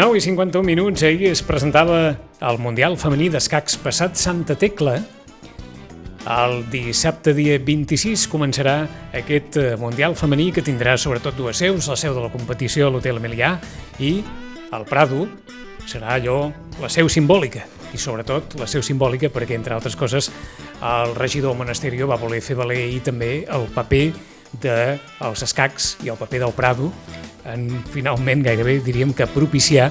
9 i 51 minuts, ahir es presentava el Mundial Femení d'Escacs passat Santa Tecla. El dissabte dia 26 començarà aquest eh, Mundial Femení que tindrà sobretot dues seus, la seu de la competició a l'Hotel Emilià i el Prado serà allò la seu simbòlica i sobretot la seu simbòlica perquè, entre altres coses, el regidor Monasterio va voler fer valer ahir també el paper dels escacs i el paper del Prado en finalment gairebé diríem que propiciar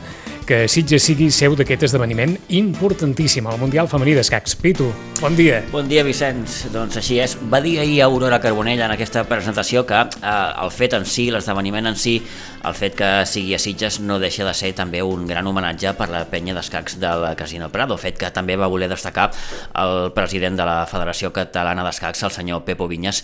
que Sitges sigui seu d'aquest esdeveniment importantíssim, el Mundial Femení d'Escacs. Pitu, bon dia. Bon dia, Vicenç. Doncs així és. Va dir ahir Aurora Carbonell en aquesta presentació que eh, el fet en si, l'esdeveniment en si, el fet que sigui a Sitges no deixa de ser també un gran homenatge per la penya d'escacs del Casino Prado, fet que també va voler destacar el president de la Federació Catalana d'Escacs, el senyor Pepo Vinyes,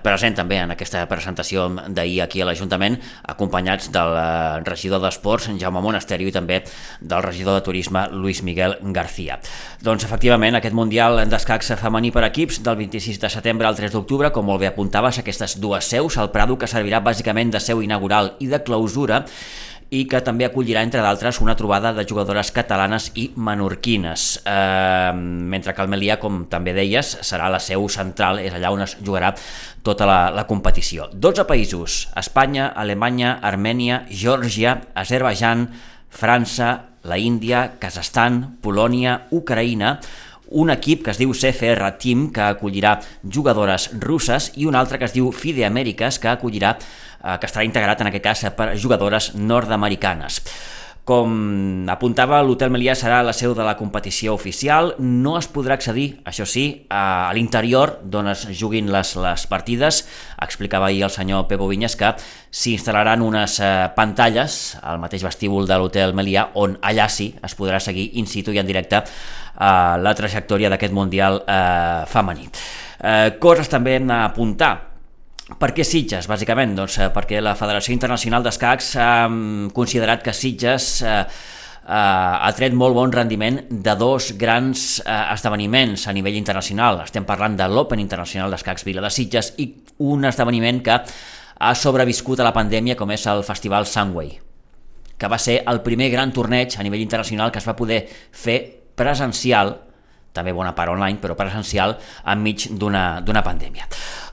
present també en aquesta presentació d'ahir aquí a l'Ajuntament, acompanyats del eh, regidor d'Esports, Jaume Monasterio, i també del regidor de Turisme Luis Miguel García. Doncs efectivament aquest Mundial d'escacs femení per equips del 26 de setembre al 3 d'octubre, com molt bé apuntaves, aquestes dues seus, el Prado que servirà bàsicament de seu inaugural i de clausura, i que també acollirà, entre d'altres, una trobada de jugadores catalanes i menorquines, eh, mentre que el Melià, com també deies, serà la seu central, és allà on es jugarà tota la, la competició. 12 països, Espanya, Alemanya, Armènia, Geòrgia, Azerbaijan, França, la Índia, Kazakhstan, Polònia, Ucraïna, un equip que es diu CFR Team, que acollirà jugadores russes, i un altre que es diu FIDE Amèriques, que acollirà, eh, que estarà integrat en aquest cas per jugadores nord-americanes. Com apuntava, l'Hotel Melià serà la seu de la competició oficial, no es podrà accedir, això sí, a l'interior d'on es juguin les, les partides. Explicava ahir el senyor Pepo Vinyes que s'hi instal·laran unes eh, pantalles al mateix vestíbul de l'Hotel Melià on allà sí es podrà seguir in situ i en directe eh, la trajectòria d'aquest Mundial eh, femení. Eh, coses també a apuntar per què Sitges, bàsicament? Doncs eh, perquè la Federació Internacional d'Escacs ha considerat que Sitges eh, eh, ha tret molt bon rendiment de dos grans eh, esdeveniments a nivell internacional. Estem parlant de l'Open Internacional d'Escacs Vila de Sitges i un esdeveniment que ha sobreviscut a la pandèmia com és el Festival Sunway, que va ser el primer gran torneig a nivell internacional que es va poder fer presencial també bona part online, però presencial, enmig d'una pandèmia.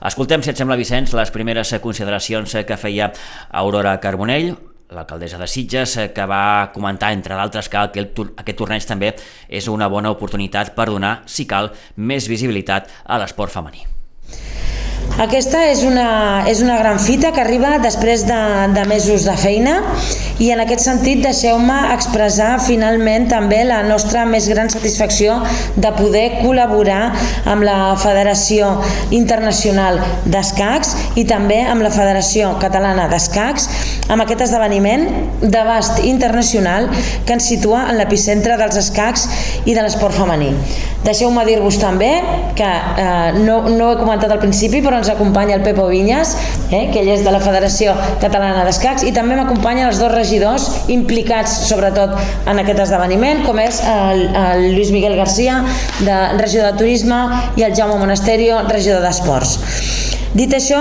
Escoltem, si et sembla, Vicenç, les primeres consideracions que feia Aurora Carbonell, l'alcaldessa de Sitges, que va comentar, entre d'altres, que aquest, aquest torneig també és una bona oportunitat per donar, si cal, més visibilitat a l'esport femení. Aquesta és una, és una gran fita que arriba després de, de mesos de feina i en aquest sentit deixeu-me expressar finalment també la nostra més gran satisfacció de poder col·laborar amb la Federació Internacional d'Escacs i també amb la Federació Catalana d'Escacs amb aquest esdeveniment d'abast internacional que ens situa en l'epicentre dels escacs i de l'esport femení. Deixeu-me dir-vos també que eh, no, no he comentat al principi però ens acompanya el Pepo Vinyes, eh, que ell és de la Federació Catalana d'Escacs, i també m'acompanyen els dos regidors implicats sobretot en aquest esdeveniment, com és el, el Lluís Miguel Garcia, de regidor de Turisme, i el Jaume Monasterio, regidor d'Esports. Dit això,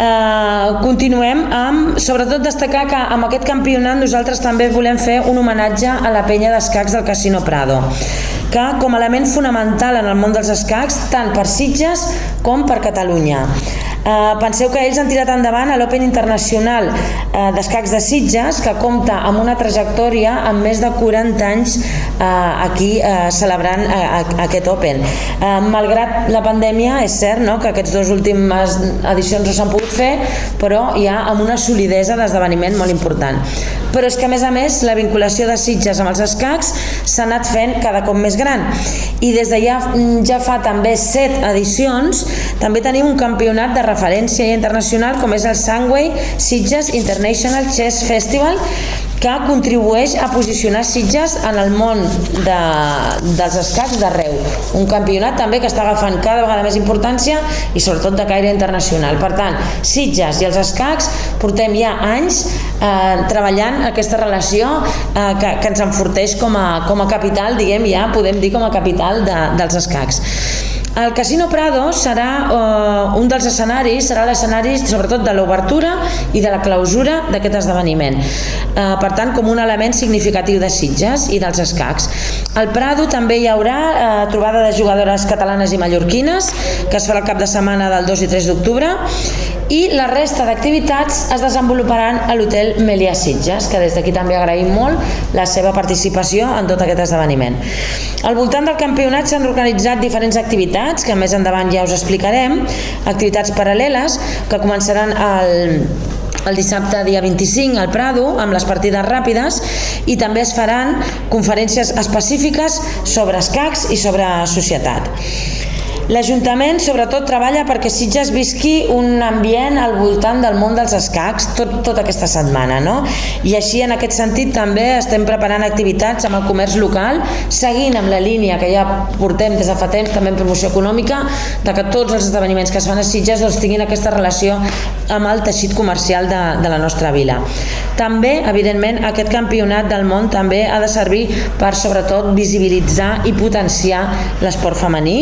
eh, continuem amb, sobretot destacar que amb aquest campionat nosaltres també volem fer un homenatge a la penya d'escacs del Casino Prado que com a element fonamental en el món dels escacs tant per Sitges com per Catalunya. Eh, penseu que ells han tirat endavant a l'Open Internacional eh, d'Escacs de Sitges, que compta amb una trajectòria amb més de 40 anys eh, aquí eh, celebrant eh, aquest Open. Eh, malgrat la pandèmia, és cert no?, que aquests dos últimes edicions no s'han pogut fer, però hi ha amb una solidesa d'esdeveniment molt important. Però és que, a més a més, la vinculació de Sitges amb els escacs s'ha anat fent cada cop més gran. I des de ja, ja fa també set edicions, també tenim un campionat de referència internacional com és el Sunway Sitges International Chess Festival que contribueix a posicionar Sitges en el món de, dels escacs d'arreu. Un campionat també que està agafant cada vegada més importància i sobretot de caire internacional. Per tant, Sitges i els escacs portem ja anys eh, treballant aquesta relació eh, que, que ens enforteix com a, com a capital, diguem ja, podem dir com a capital de, dels escacs. El Casino Prado serà uh, un dels escenaris, serà l'escenari sobretot de l'obertura i de la clausura d'aquest esdeveniment. Uh, per tant, com un element significatiu de Sitges i dels escacs. Al Prado també hi haurà uh, trobada de jugadores catalanes i mallorquines, que es farà el cap de setmana del 2 i 3 d'octubre, i la resta d'activitats es desenvoluparan a l'hotel Melia Sitges, que des d'aquí també agraïm molt la seva participació en tot aquest esdeveniment. Al voltant del campionat s'han organitzat diferents activitats, que més endavant ja us explicarem, activitats paral·leles que començaran el, el dissabte dia 25 al Prado amb les partides ràpides i també es faran conferències específiques sobre escacs i sobre societat. L'Ajuntament sobretot treballa perquè Sitges visqui un ambient al voltant del món dels escacs tot, tota aquesta setmana, no? I així en aquest sentit també estem preparant activitats amb el comerç local, seguint amb la línia que ja portem des de fa temps també en promoció econòmica, de que tots els esdeveniments que es fan a Sitges doncs, tinguin aquesta relació amb el teixit comercial de, de la nostra vila. També, evidentment, aquest campionat del món també ha de servir per sobretot visibilitzar i potenciar l'esport femení,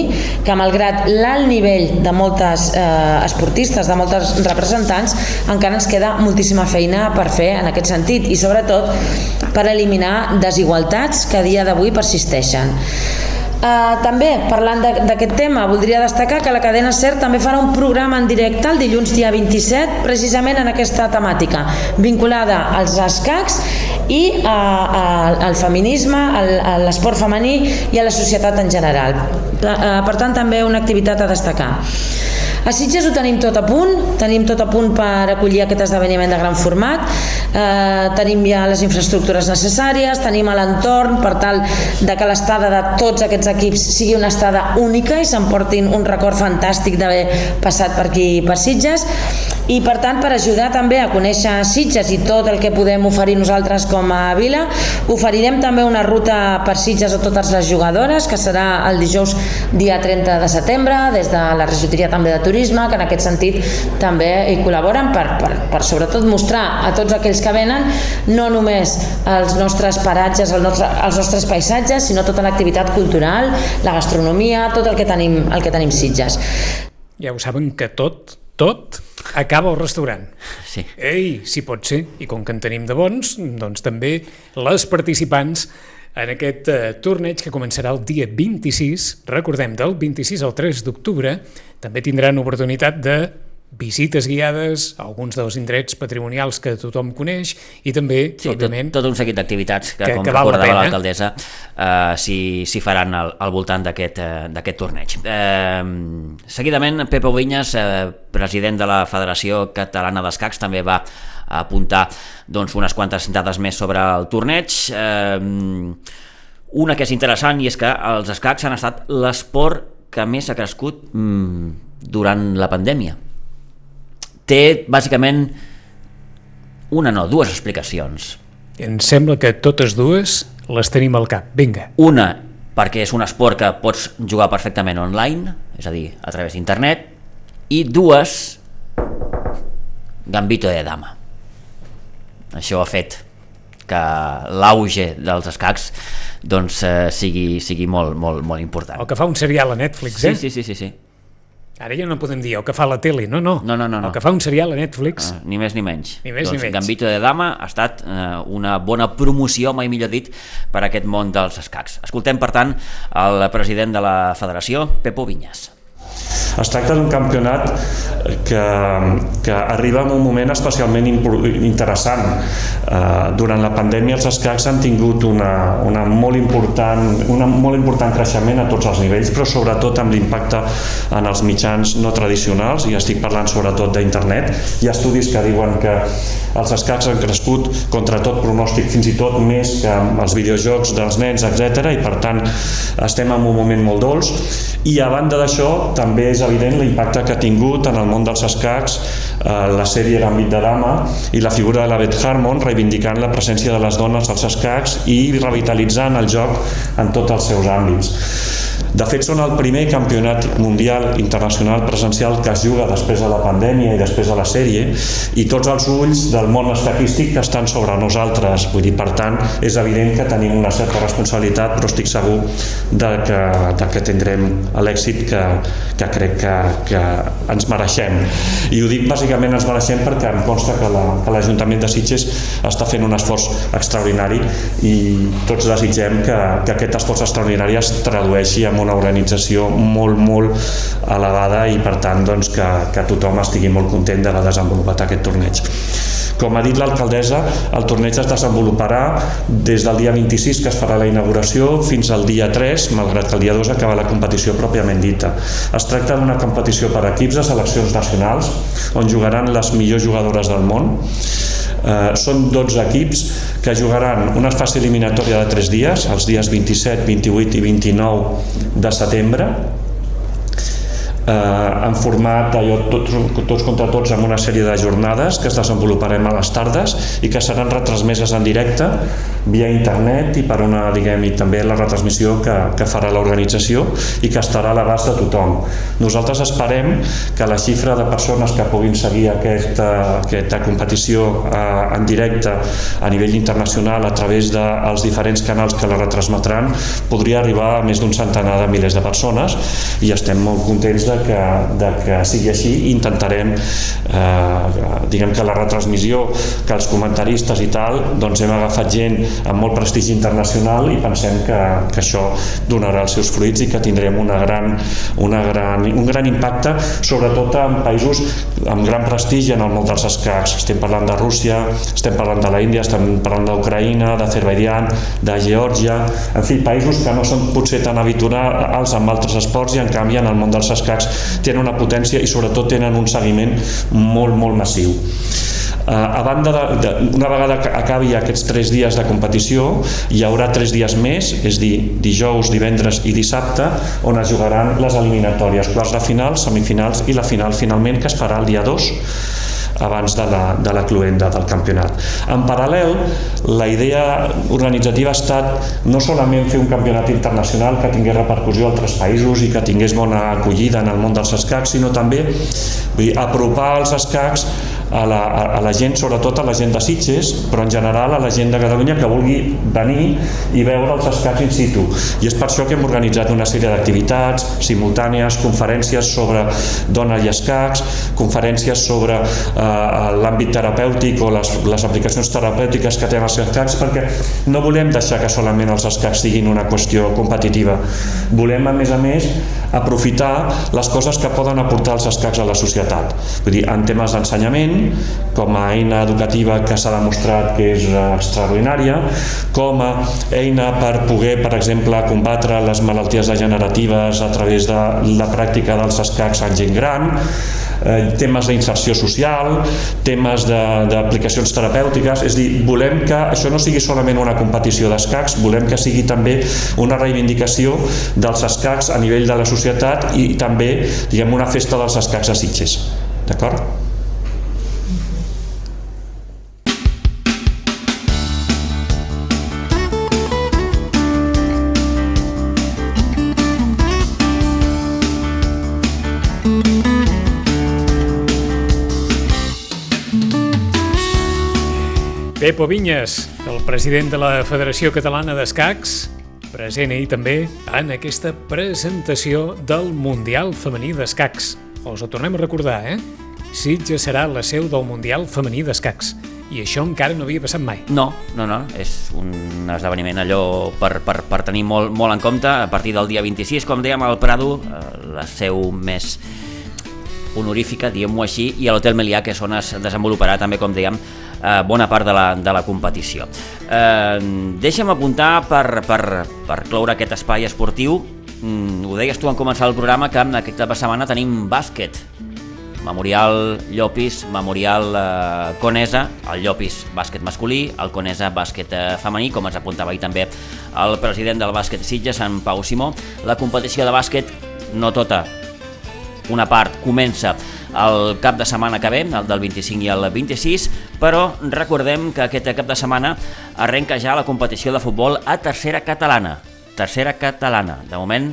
que malgrat malgrat l'alt nivell de moltes eh, esportistes, de moltes representants, encara ens queda moltíssima feina per fer en aquest sentit i sobretot per eliminar desigualtats que a dia d'avui persisteixen. Uh, també, parlant d'aquest tema, voldria destacar que la cadena SER també farà un programa en directe el dilluns dia 27, precisament en aquesta temàtica, vinculada als escacs i uh, uh, al feminisme, al, a l'esport femení i a la societat en general. Uh, per tant, també una activitat a destacar. A Sitges ho tenim tot a punt, tenim tot a punt per acollir aquest esdeveniment de gran format, eh, tenim ja les infraestructures necessàries, tenim l'entorn per tal de que l'estada de tots aquests equips sigui una estada única i s'emportin un record fantàstic d'haver passat per aquí per Sitges i per tant per ajudar també a conèixer Sitges i tot el que podem oferir nosaltres com a vila oferirem també una ruta per Sitges a totes les jugadores que serà el dijous dia 30 de setembre des de la regidoria també de turisme que en aquest sentit també hi col·laboren per, per, per sobretot mostrar a tots aquells que venen no només els nostres paratges, el nostre, els nostres paisatges, sinó tota l'activitat cultural, la gastronomia, tot el que tenim, el que tenim Sitges. Ja ho saben que tot, tot acaba al restaurant. Sí. Ei, si pot ser, i com que en tenim de bons, doncs també les participants en aquest eh, torneig que començarà el dia 26, recordem, del 26 al 3 d'octubre, també tindran oportunitat de visites guiades a alguns dels indrets patrimonials que tothom coneix i també, sí, òbviament... Tot, tot un seguit d'activitats que, que, com que recordava l'alcaldessa, eh, s'hi faran al, al voltant d'aquest eh, torneig. Eh, seguidament, Pepe Vinyes, eh, president de la Federació Catalana d'Escacs, també va apuntar doncs, unes quantes dades més sobre el torneig. Eh, una que és interessant i és que els escacs han estat l'esport que més ha crescut mm, durant la pandèmia. Té, bàsicament, una no, dues explicacions. Em sembla que totes dues les tenim al cap. Vinga. Una, perquè és un esport que pots jugar perfectament online, és a dir, a través d'internet, i dues, Gambito de Dama. Això ha fet que l'auge dels escacs doncs, eh, sigui, sigui molt, molt, molt important. El que fa un serial a Netflix, eh? Sí, sí, sí, sí. Ara ja no podem dir el que fa la tele, no, no. No, no, no. El que fa un serial a Netflix. Uh, ni més ni menys. Ni més doncs, ni menys. Gambito de Dama ha estat uh, una bona promoció, mai millor dit, per a aquest món dels escacs. Escoltem, per tant, el president de la federació, Pepo Vinyas. Es tracta d'un campionat que, que arriba en un moment especialment interessant. Uh, durant la pandèmia els escacs han tingut una, una molt important, una molt important creixement a tots els nivells, però sobretot amb l'impacte en els mitjans no tradicionals, i estic parlant sobretot d'internet. Hi ha estudis que diuen que els escacs han crescut contra tot pronòstic, fins i tot més que els videojocs dels nens, etc. i per tant estem en un moment molt dolç. I a banda d'això, també és evident l'impacte que ha tingut en el món dels escacs eh, la sèrie Gambit de Dama i la figura de la Beth Harmon reivindicant la presència de les dones als escacs i revitalitzant el joc en tots els seus àmbits. De fet, són el primer campionat mundial internacional presencial que es juga després de la pandèmia i després de la sèrie i tots els ulls del món escaquístic que estan sobre nosaltres. Vull dir, per tant, és evident que tenim una certa responsabilitat, però estic segur de que, de que tindrem l'èxit que, que crec que, que ens mereixem. I ho dic bàsicament ens mereixem perquè em consta que l'Ajuntament la, que de Sitges està fent un esforç extraordinari i tots desitgem que, que aquest esforç extraordinari es tradueixi en una organització molt, molt elevada i per tant doncs, que, que tothom estigui molt content d'haver desenvolupat aquest torneig. Com ha dit l'alcaldessa, el torneig es desenvoluparà des del dia 26, que es farà la inauguració, fins al dia 3, malgrat que el dia 2 acaba la competició pròpiament dita. Es tracta d'una competició per equips de seleccions nacionals, on jugaran les millors jugadores del món. Eh, són 12 equips que jugaran una fase eliminatòria de 3 dies, els dies 27, 28 i 29 de setembre, eh, en format allò, tots, tots contra tots amb una sèrie de jornades que es desenvoluparem a les tardes i que seran retransmeses en directe via internet i per una, diguem, i també la retransmissió que, que farà l'organització i que estarà a l'abast de tothom. Nosaltres esperem que la xifra de persones que puguin seguir aquesta, aquesta competició eh, en directe a nivell internacional a través dels diferents canals que la retransmetran podria arribar a més d'un centenar de milers de persones i estem molt contents de que, de que sigui així intentarem eh, diguem que la retransmissió que els comentaristes i tal doncs hem agafat gent amb molt prestigi internacional i pensem que, que això donarà els seus fruits i que tindrem una gran, una gran, un gran impacte sobretot en països amb gran prestigi en el món dels escacs. Estem parlant de Rússia, estem parlant de la Índia estem parlant d'Ucraïna, d'Azerbaidjan de Geòrgia, en fi, països que no són potser tan habituals amb altres esports i en canvi en el món dels escacs tenen una potència i sobretot tenen un seguiment molt, molt massiu. Uh, a banda de, de, una vegada que acabi aquests tres dies de competició hi haurà tres dies més és dir, dijous, divendres i dissabte on es jugaran les eliminatòries quarts de final, semifinals i la final finalment que es farà el dia 2 abans de la, de la cluenda del campionat. En paral·lel, la idea organitzativa ha estat no solament fer un campionat internacional que tingués repercussió a altres països i que tingués bona acollida en el món dels escacs, sinó també vull dir, apropar els escacs a la, a, la gent, sobretot a la gent de Sitges, però en general a la gent de Catalunya que vulgui venir i veure els escacs in situ. I és per això que hem organitzat una sèrie d'activitats simultànies, conferències sobre dona i escacs, conferències sobre eh, l'àmbit terapèutic o les, les aplicacions terapèutiques que tenen els escacs, perquè no volem deixar que solament els escacs siguin una qüestió competitiva. Volem, a més a més, aprofitar les coses que poden aportar els escacs a la societat. Vull dir, en temes d'ensenyament, com a eina educativa que s'ha demostrat que és eh, extraordinària, com a eina per poder, per exemple, combatre les malalties degeneratives a través de la pràctica dels escacs en gent gran, eh, temes d'inserció social, temes d'aplicacions terapèutiques, és dir, volem que això no sigui solament una competició d'escacs, volem que sigui també una reivindicació dels escacs a nivell de la societat i també, diguem, una festa dels escacs a Sitges. D'acord? Pepo Vinyes, el president de la Federació Catalana d'Escacs, present ahir també en aquesta presentació del Mundial Femení d'Escacs. Us ho tornem a recordar, eh? Sitges serà la seu del Mundial Femení d'Escacs. I això encara no havia passat mai. No, no, no, és un esdeveniment allò per, per, per tenir molt, molt en compte. A partir del dia 26, com dèiem, al Prado, eh, la seu més honorífica, diguem-ho així, i a l'Hotel Melià, que és on es desenvoluparà també, com dèiem, eh, bona part de la, de la competició. Eh, deixa'm apuntar per, per, per cloure aquest espai esportiu, mm, ho deies tu en començar el programa, que aquest cap de setmana tenim bàsquet, Memorial Llopis, Memorial eh, Conesa, el Llopis bàsquet masculí, el Conesa bàsquet eh, femení, com ens apuntava ahir també el president del bàsquet Sitges, en Pau Simó. La competició de bàsquet, no tota, una part comença el cap de setmana que ve, el del 25 i el 26, però recordem que aquest cap de setmana arrenca ja la competició de futbol a tercera catalana. Tercera catalana. De moment,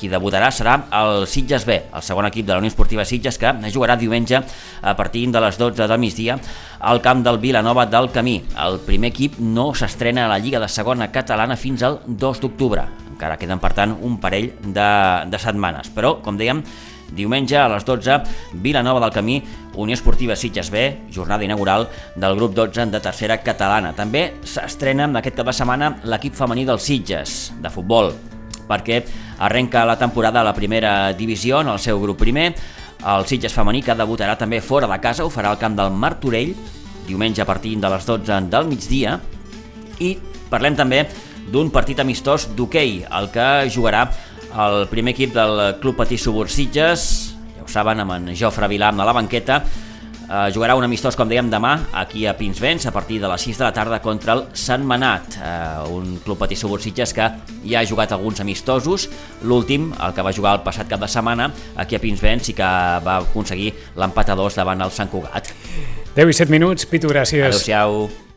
qui debutarà serà el Sitges B, el segon equip de la Unió Esportiva Sitges, que jugarà diumenge a partir de les 12 del migdia al camp del Vilanova del Camí. El primer equip no s'estrena a la Lliga de Segona Catalana fins al 2 d'octubre. Encara queden, per tant, un parell de, de setmanes. Però, com dèiem, Diumenge a les 12, Vilanova del Camí, Unió Esportiva Sitges B, jornada inaugural del grup 12 de tercera catalana. També s'estrena aquest cap de setmana l'equip femení dels Sitges, de futbol, perquè arrenca la temporada a la primera divisió en el seu grup primer. El Sitges femení que debutarà també fora de casa ho farà al camp del Martorell, diumenge a partir de les 12 del migdia. I parlem també d'un partit amistós d'hoquei, el que jugarà el primer equip del Club Patí Subursitges, ja ho saben, amb en Jofre Vilam a la banqueta, eh, jugarà un amistós, com dèiem, demà aquí a Pinsbens a partir de les 6 de la tarda contra el Sant Manat, eh, un Club Patí Subursitges que ja ha jugat alguns amistosos, l'últim, el que va jugar el passat cap de setmana, aquí a Pinsbens i que va aconseguir l'empat a dos davant el Sant Cugat. 10 i 7 minuts, Pitu, gràcies. Adéu-siau.